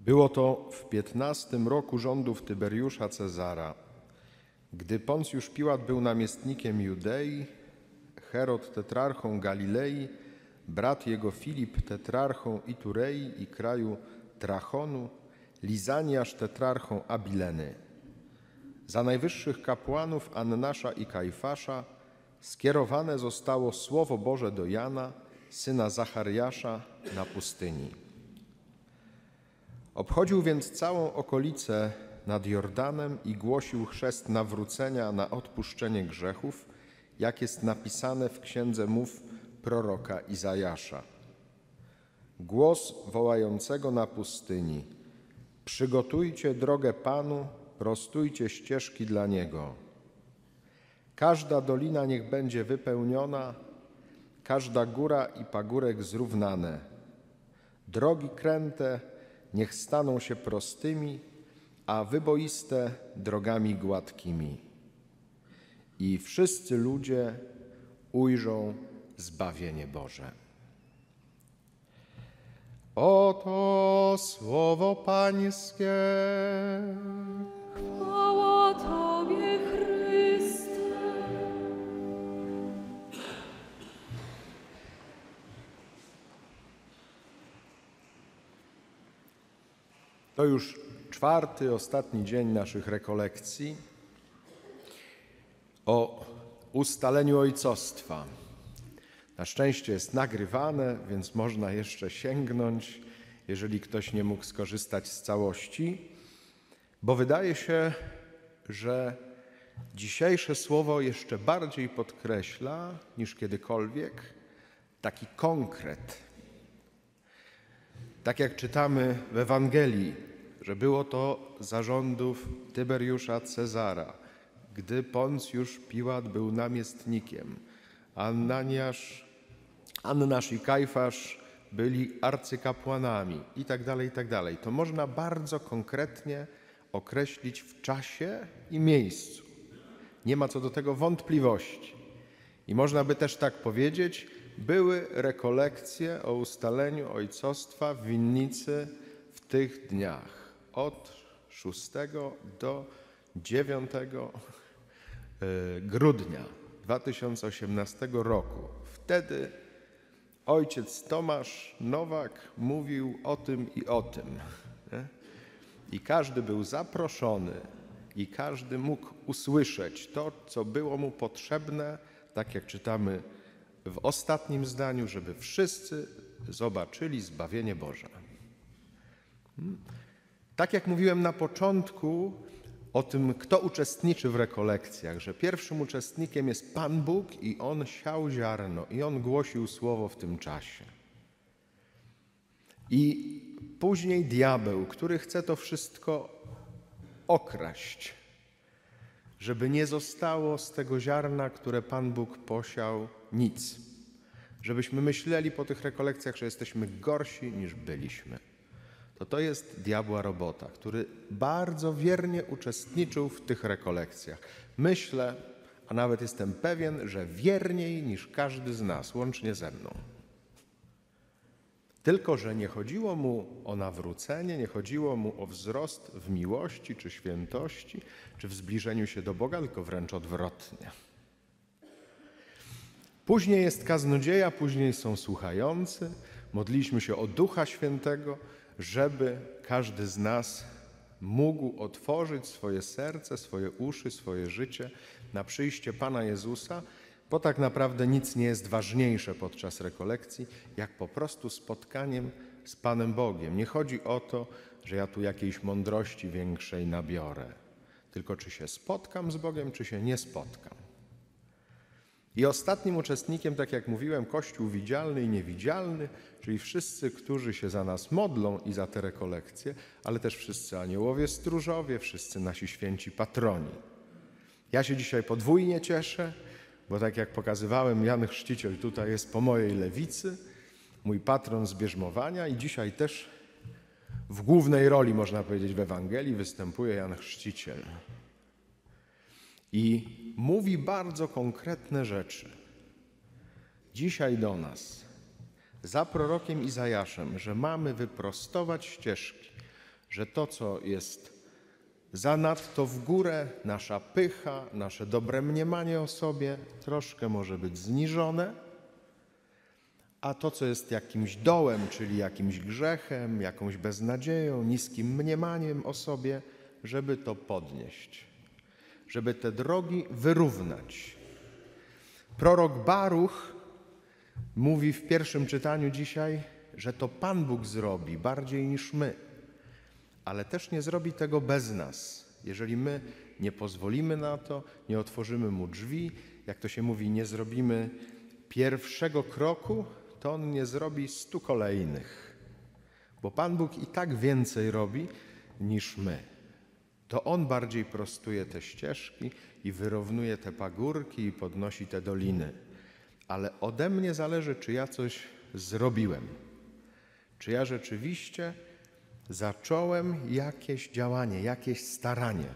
Było to w piętnastym roku rządów Tyberiusza Cezara, gdy Poncjusz Piłat był namiestnikiem Judei, Herod tetrarchą Galilei, brat jego Filip tetrarchą Iturei i kraju Trachonu, Lizaniasz tetrarchą Abileny. Za najwyższych kapłanów Annasza i Kajfasza skierowane zostało Słowo Boże do Jana, syna Zachariasza, na pustyni. Obchodził więc całą okolicę nad Jordanem i głosił chrzest nawrócenia na odpuszczenie grzechów, jak jest napisane w księdze mów proroka Izajasza. Głos wołającego na pustyni: Przygotujcie drogę Panu, prostujcie ścieżki dla Niego. Każda dolina niech będzie wypełniona, każda góra i pagórek zrównane. Drogi kręte niech staną się prostymi, a wyboiste drogami gładkimi. I wszyscy ludzie ujrzą zbawienie Boże. Oto słowo Pańskie. Chwała To już czwarty, ostatni dzień naszych rekolekcji o ustaleniu ojcostwa. Na szczęście jest nagrywane, więc można jeszcze sięgnąć, jeżeli ktoś nie mógł skorzystać z całości, bo wydaje się, że dzisiejsze słowo jeszcze bardziej podkreśla niż kiedykolwiek taki konkret. Tak jak czytamy w Ewangelii, że było to zarządów Tyberiusza Cezara, gdy Poncjusz Piłat był namiestnikiem, Annaniasz, Annasz i Kajfasz byli arcykapłanami i tak dalej, i tak dalej. To można bardzo konkretnie określić w czasie i miejscu. Nie ma co do tego wątpliwości. I można by też tak powiedzieć, były rekolekcje o ustaleniu ojcostwa w winnicy w tych dniach od 6 do 9 e, grudnia 2018 roku. Wtedy ojciec Tomasz Nowak mówił o tym i o tym. I każdy był zaproszony i każdy mógł usłyszeć to, co było mu potrzebne, tak jak czytamy w ostatnim zdaniu, żeby wszyscy zobaczyli zbawienie Boże. Tak jak mówiłem na początku o tym, kto uczestniczy w rekolekcjach, że pierwszym uczestnikiem jest Pan Bóg i On siał ziarno i On głosił słowo w tym czasie. I później diabeł, który chce to wszystko okraść, żeby nie zostało z tego ziarna, które Pan Bóg posiał, nic. Żebyśmy myśleli po tych rekolekcjach, że jesteśmy gorsi niż byliśmy. To to jest diabła robota, który bardzo wiernie uczestniczył w tych rekolekcjach. Myślę, a nawet jestem pewien, że wierniej niż każdy z nas, łącznie ze mną. Tylko, że nie chodziło mu o nawrócenie, nie chodziło mu o wzrost w miłości czy świętości, czy w zbliżeniu się do Boga, tylko wręcz odwrotnie. Później jest kaznodzieja, później są słuchający. Modliśmy się o Ducha Świętego, żeby każdy z nas mógł otworzyć swoje serce, swoje uszy, swoje życie na przyjście Pana Jezusa, bo tak naprawdę nic nie jest ważniejsze podczas rekolekcji, jak po prostu spotkaniem z Panem Bogiem. Nie chodzi o to, że ja tu jakiejś mądrości większej nabiorę, tylko czy się spotkam z Bogiem, czy się nie spotkam. I ostatnim uczestnikiem, tak jak mówiłem, Kościół widzialny i niewidzialny, czyli wszyscy, którzy się za nas modlą i za te rekolekcje, ale też wszyscy aniołowie stróżowie, wszyscy nasi święci patroni. Ja się dzisiaj podwójnie cieszę, bo tak jak pokazywałem, Jan Chrzciciel tutaj jest po mojej lewicy, mój patron zbierzmowania i dzisiaj też w głównej roli, można powiedzieć, w Ewangelii występuje Jan Chrzciciel. I mówi bardzo konkretne rzeczy. Dzisiaj do nas, za prorokiem Izajaszem, że mamy wyprostować ścieżki, że to, co jest zanadto w górę, nasza pycha, nasze dobre mniemanie o sobie, troszkę może być zniżone, a to, co jest jakimś dołem, czyli jakimś grzechem, jakąś beznadzieją, niskim mniemaniem o sobie, żeby to podnieść, żeby te drogi wyrównać. Prorok Baruch mówi w pierwszym czytaniu dzisiaj, że to Pan Bóg zrobi bardziej niż my, ale też nie zrobi tego bez nas. Jeżeli my nie pozwolimy na to, nie otworzymy mu drzwi, jak to się mówi, nie zrobimy pierwszego kroku, to on nie zrobi stu kolejnych. Bo Pan Bóg i tak więcej robi niż my. To On bardziej prostuje te ścieżki i wyrównuje te pagórki i podnosi te doliny. Ale ode mnie zależy, czy ja coś zrobiłem. Czy ja rzeczywiście zacząłem jakieś działanie, jakieś staranie.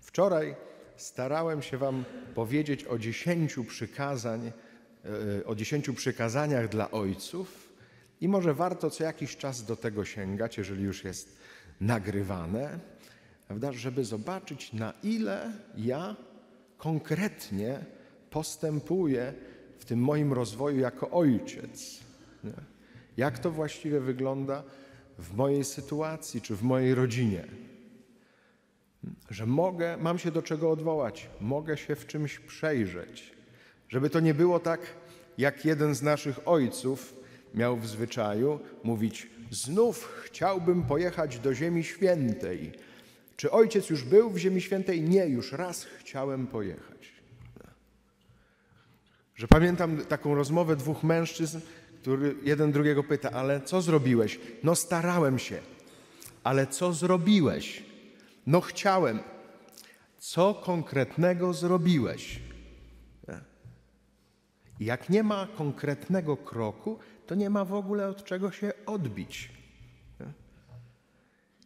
Wczoraj starałem się Wam powiedzieć o dziesięciu przykazań, e, o dziesięciu przykazaniach dla ojców i może warto co jakiś czas do tego sięgać, jeżeli już jest nagrywane, prawda, żeby zobaczyć, na ile ja konkretnie postępuję w tym moim rozwoju jako ojciec. Nie? Jak to właściwie wygląda w mojej sytuacji czy w mojej rodzinie? Że mogę, mam się do czego odwołać, mogę się w czymś przejrzeć. Żeby to nie było tak, jak jeden z naszych ojców miał w zwyczaju mówić: Znów chciałbym pojechać do Ziemi Świętej. Czy ojciec już był w Ziemi Świętej? Nie, już raz chciałem pojechać. Że pamiętam taką rozmowę dwóch mężczyzn, który jeden drugiego pyta, ale co zrobiłeś? No starałem się. Ale co zrobiłeś? No chciałem. Co konkretnego zrobiłeś? Jak nie ma konkretnego kroku, to nie ma w ogóle od czego się odbić.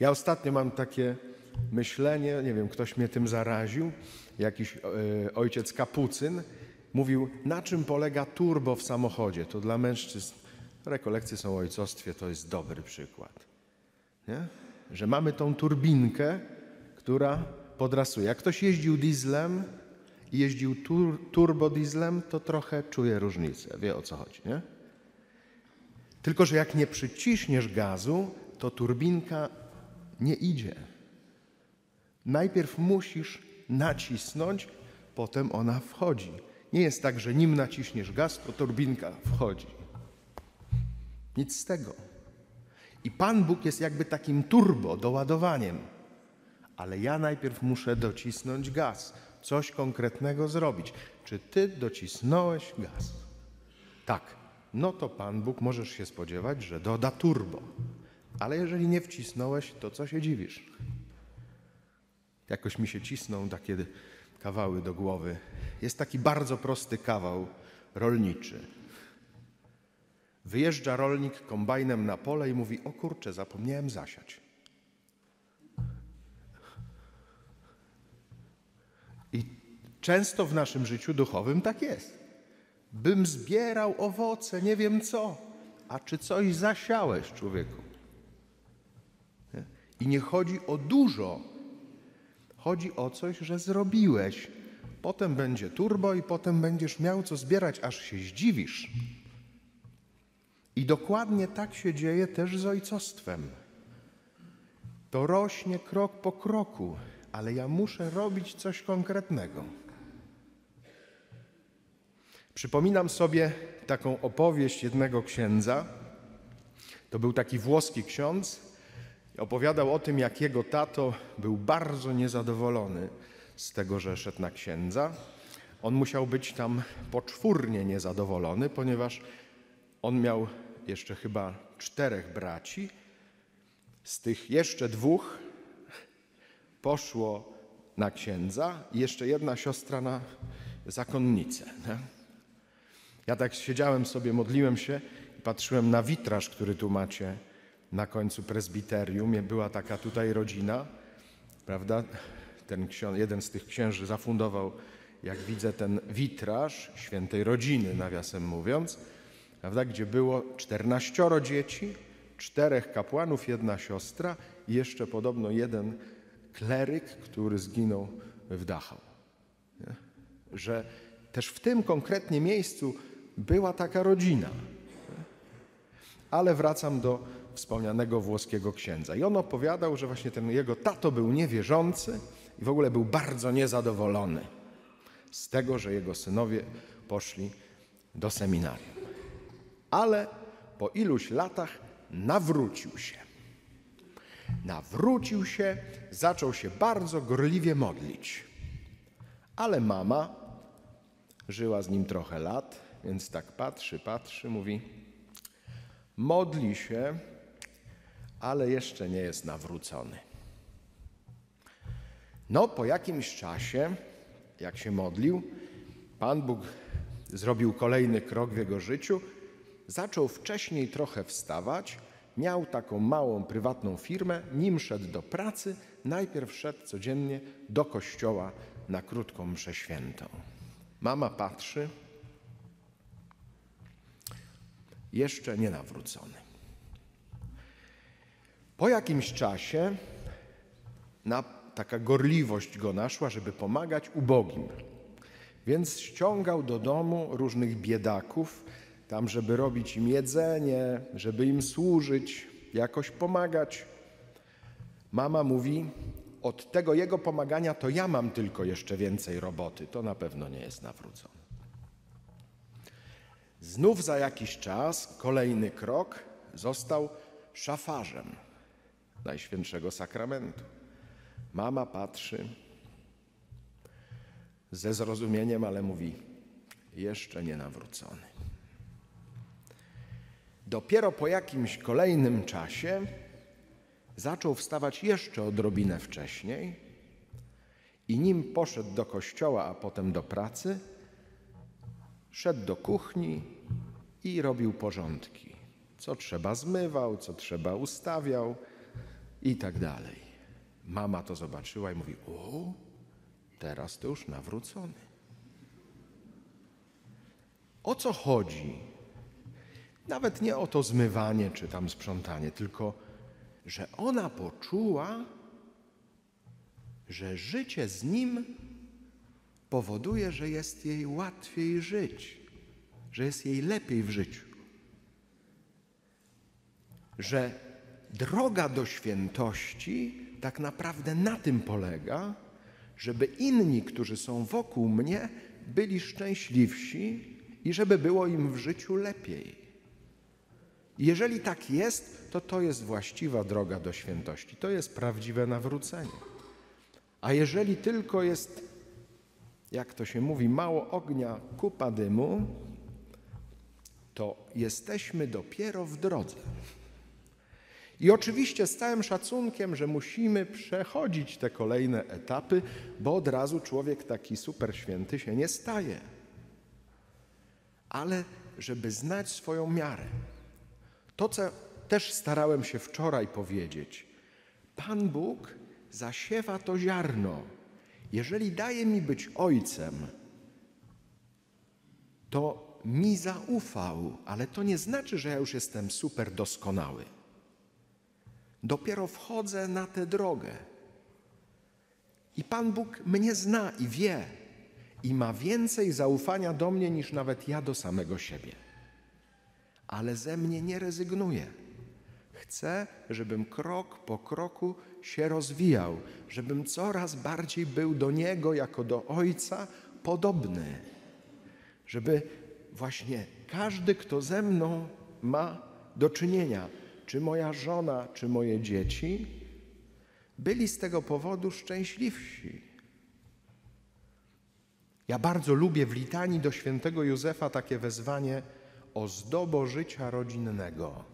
Ja ostatnio mam takie myślenie, nie wiem, ktoś mnie tym zaraził, jakiś e, ojciec kapucyn, mówił, na czym polega turbo w samochodzie. To dla mężczyzn, rekolekcje są o ojcostwie, to jest dobry przykład. Nie? Że mamy tą turbinkę, która podrasuje. Jak ktoś jeździł dieslem i jeździł tur, turbodieslem, to trochę czuje różnicę, wie o co chodzi. Nie? Tylko, że jak nie przyciśniesz gazu, to turbinka nie idzie. Najpierw musisz nacisnąć, potem ona wchodzi. Nie jest tak, że nim naciśniesz gaz, to turbinka wchodzi. Nic z tego. I Pan Bóg jest jakby takim turbo, doładowaniem. Ale ja najpierw muszę docisnąć gaz, coś konkretnego zrobić. Czy ty docisnąłeś gaz? Tak. No to Pan Bóg możesz się spodziewać, że doda turbo. Ale jeżeli nie wcisnąłeś, to co się dziwisz? Jakoś mi się cisną takie kawały do głowy. Jest taki bardzo prosty kawał rolniczy. Wyjeżdża rolnik kombajnem na pole i mówi: O kurczę, zapomniałem zasiać. I często w naszym życiu duchowym tak jest. Bym zbierał owoce, nie wiem co. A czy coś zasiałeś, człowieku? I nie chodzi o dużo, Chodzi o coś, że zrobiłeś. Potem będzie turbo i potem będziesz miał co zbierać, aż się zdziwisz. I dokładnie tak się dzieje też z ojcostwem. To rośnie krok po kroku, ale ja muszę robić coś konkretnego. Przypominam sobie taką opowieść jednego księdza. To był taki włoski ksiądz, Opowiadał o tym, jak jego tato był bardzo niezadowolony z tego, że szedł na księdza. On musiał być tam poczwórnie niezadowolony, ponieważ on miał jeszcze chyba czterech braci. Z tych jeszcze dwóch poszło na księdza i jeszcze jedna siostra na zakonnicę. Nie? Ja tak siedziałem sobie, modliłem się i patrzyłem na witraż, który tu macie na końcu prezbiterium. Była taka tutaj rodzina, prawda? Ten jeden z tych księży zafundował, jak widzę, ten witraż świętej rodziny, nawiasem mówiąc, prawda? gdzie było czternaścioro dzieci, czterech kapłanów, jedna siostra i jeszcze podobno jeden kleryk, który zginął w Dachau. Nie? Że też w tym konkretnie miejscu była taka rodzina. Ale wracam do wspomnianego włoskiego księdza. I on opowiadał, że właśnie ten jego tato był niewierzący i w ogóle był bardzo niezadowolony z tego, że jego synowie poszli do seminarium. Ale po iluś latach nawrócił się. Nawrócił się, zaczął się bardzo gorliwie modlić. Ale mama żyła z nim trochę lat, więc tak patrzy, patrzy, mówi: Modli się, ale jeszcze nie jest nawrócony. No, po jakimś czasie, jak się modlił, Pan Bóg zrobił kolejny krok w jego życiu. Zaczął wcześniej trochę wstawać, miał taką małą prywatną firmę, nim szedł do pracy, najpierw szedł codziennie do kościoła na krótką mszę świętą. Mama patrzy, jeszcze nie nawrócony. Po jakimś czasie na, taka gorliwość go naszła, żeby pomagać ubogim. Więc ściągał do domu różnych biedaków, tam, żeby robić im jedzenie, żeby im służyć, jakoś pomagać. Mama mówi: Od tego jego pomagania to ja mam tylko jeszcze więcej roboty. To na pewno nie jest nawrócony. Znów za jakiś czas, kolejny krok, został szafarzem Najświętszego Sakramentu. Mama patrzy ze zrozumieniem, ale mówi: Jeszcze nie nawrócony. Dopiero po jakimś kolejnym czasie zaczął wstawać jeszcze odrobinę wcześniej i nim poszedł do kościoła, a potem do pracy, szedł do kuchni i robił porządki. Co trzeba zmywał, co trzeba ustawiał i tak dalej. Mama to zobaczyła i mówi: O, teraz to już nawrócony. O co chodzi? Nawet nie o to zmywanie czy tam sprzątanie, tylko że ona poczuła, że życie z nim powoduje, że jest jej łatwiej żyć, że jest jej lepiej w życiu. Że droga do świętości tak naprawdę na tym polega, żeby inni, którzy są wokół mnie, byli szczęśliwsi i żeby było im w życiu lepiej. Jeżeli tak jest, to to jest właściwa droga do świętości. To jest prawdziwe nawrócenie. A jeżeli tylko jest, jak to się mówi, mało ognia, kupa dymu, to jesteśmy dopiero w drodze. I oczywiście z całym szacunkiem, że musimy przechodzić te kolejne etapy, bo od razu człowiek taki super święty się nie staje. Ale żeby znać swoją miarę, to, co też starałem się wczoraj powiedzieć, Pan Bóg zasiewa to ziarno. Jeżeli daje mi być ojcem, to mi zaufał, ale to nie znaczy, że ja już jestem super doskonały. Dopiero wchodzę na tę drogę. I Pan Bóg mnie zna i wie, i ma więcej zaufania do mnie niż nawet ja do samego siebie ale ze mnie nie rezygnuje. Chcę, żebym krok po kroku się rozwijał, żebym coraz bardziej był do Niego jako do Ojca podobny. Żeby właśnie każdy, kto ze mną ma do czynienia, czy moja żona, czy moje dzieci, byli z tego powodu szczęśliwsi. Ja bardzo lubię w litanii do świętego Józefa takie wezwanie – ozdobo życia rodzinnego.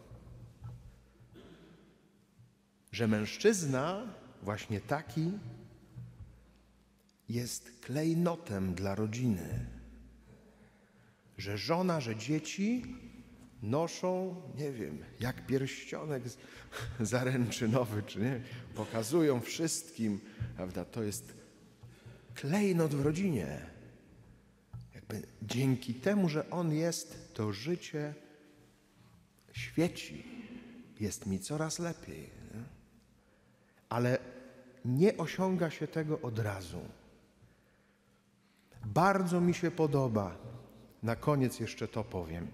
Że mężczyzna, właśnie taki, jest klejnotem dla rodziny. Że żona, że dzieci noszą, nie wiem, jak pierścionek zaręczynowy, czy nie, pokazują wszystkim, prawda? To jest klejnot w rodzinie jakby dzięki temu, że On jest, to życie świeci. Jest mi coraz lepiej. Nie? ale nie osiąga się tego od razu. Bardzo mi się podoba, na koniec jeszcze to powiem,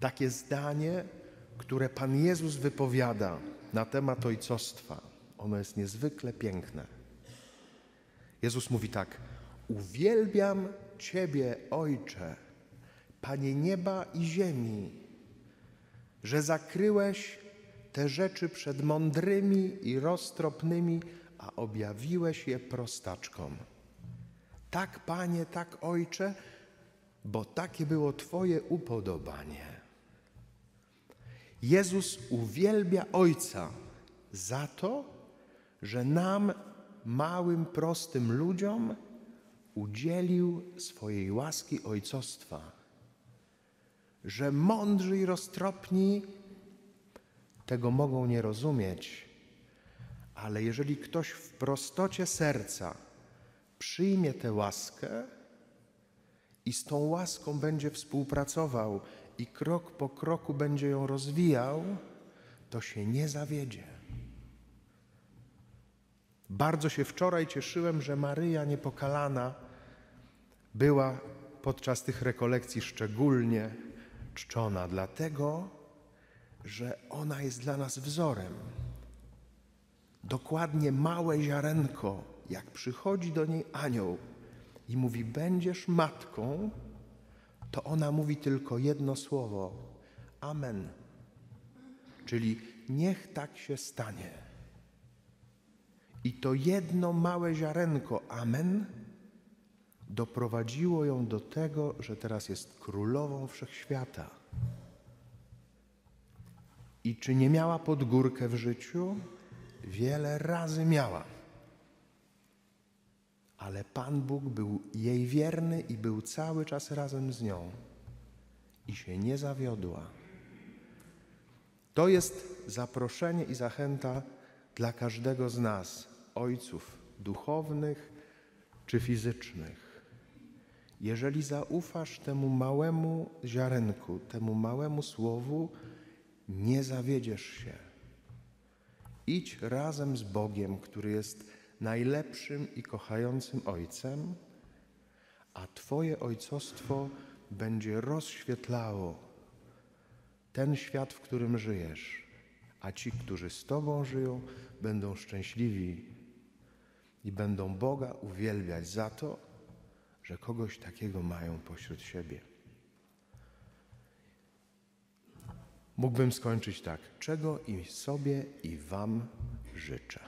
takie zdanie, które Pan Jezus wypowiada na temat ojcostwa. Ono jest niezwykle piękne. Jezus mówi tak: Uwielbiam Ciebie, Ojcze, Panie nieba i ziemi, że zakryłeś te rzeczy przed mądrymi i roztropnymi, a objawiłeś je prostaczkom. Tak, Panie, tak, Ojcze, bo takie było Twoje upodobanie. Jezus uwielbia Ojca za to, że nam, małym, prostym ludziom, udzielił swojej łaski ojcostwa. Że mądrzy i roztropni tego mogą nie rozumieć, ale jeżeli ktoś w prostocie serca przyjmie tę łaskę i z tą łaską będzie współpracował i krok po kroku będzie ją rozwijał, to się nie zawiedzie. Bardzo się wczoraj cieszyłem, że Maryja Niepokalana była podczas tych rekolekcji szczególnie czczona, dlatego że ona jest dla nas wzorem. Dokładnie małe ziarenko, jak przychodzi do niej anioł i mówi: Będziesz matką, to ona mówi tylko jedno słowo: Amen. Czyli niech tak się stanie. I to jedno małe ziarenko, Amen, doprowadziło ją do tego, że teraz jest królową wszechświata. I czy nie miała podgórkę w życiu? Wiele razy miała. Ale Pan Bóg był jej wierny i był cały czas razem z nią. I się nie zawiodła. To jest zaproszenie i zachęta dla każdego z nas, ojców duchownych czy fizycznych. Jeżeli zaufasz temu małemu ziarenku, temu małemu słowu, nie zawiedziesz się. Idź razem z Bogiem, który jest najlepszym i kochającym Ojcem, a Twoje ojcostwo będzie rozświetlało ten świat, w którym żyjesz, a ci, którzy z Tobą żyją, będą szczęśliwi i będą Boga uwielbiać za to, że kogoś takiego mają pośród siebie. Mógłbym skończyć tak, czego i sobie, i Wam życzę.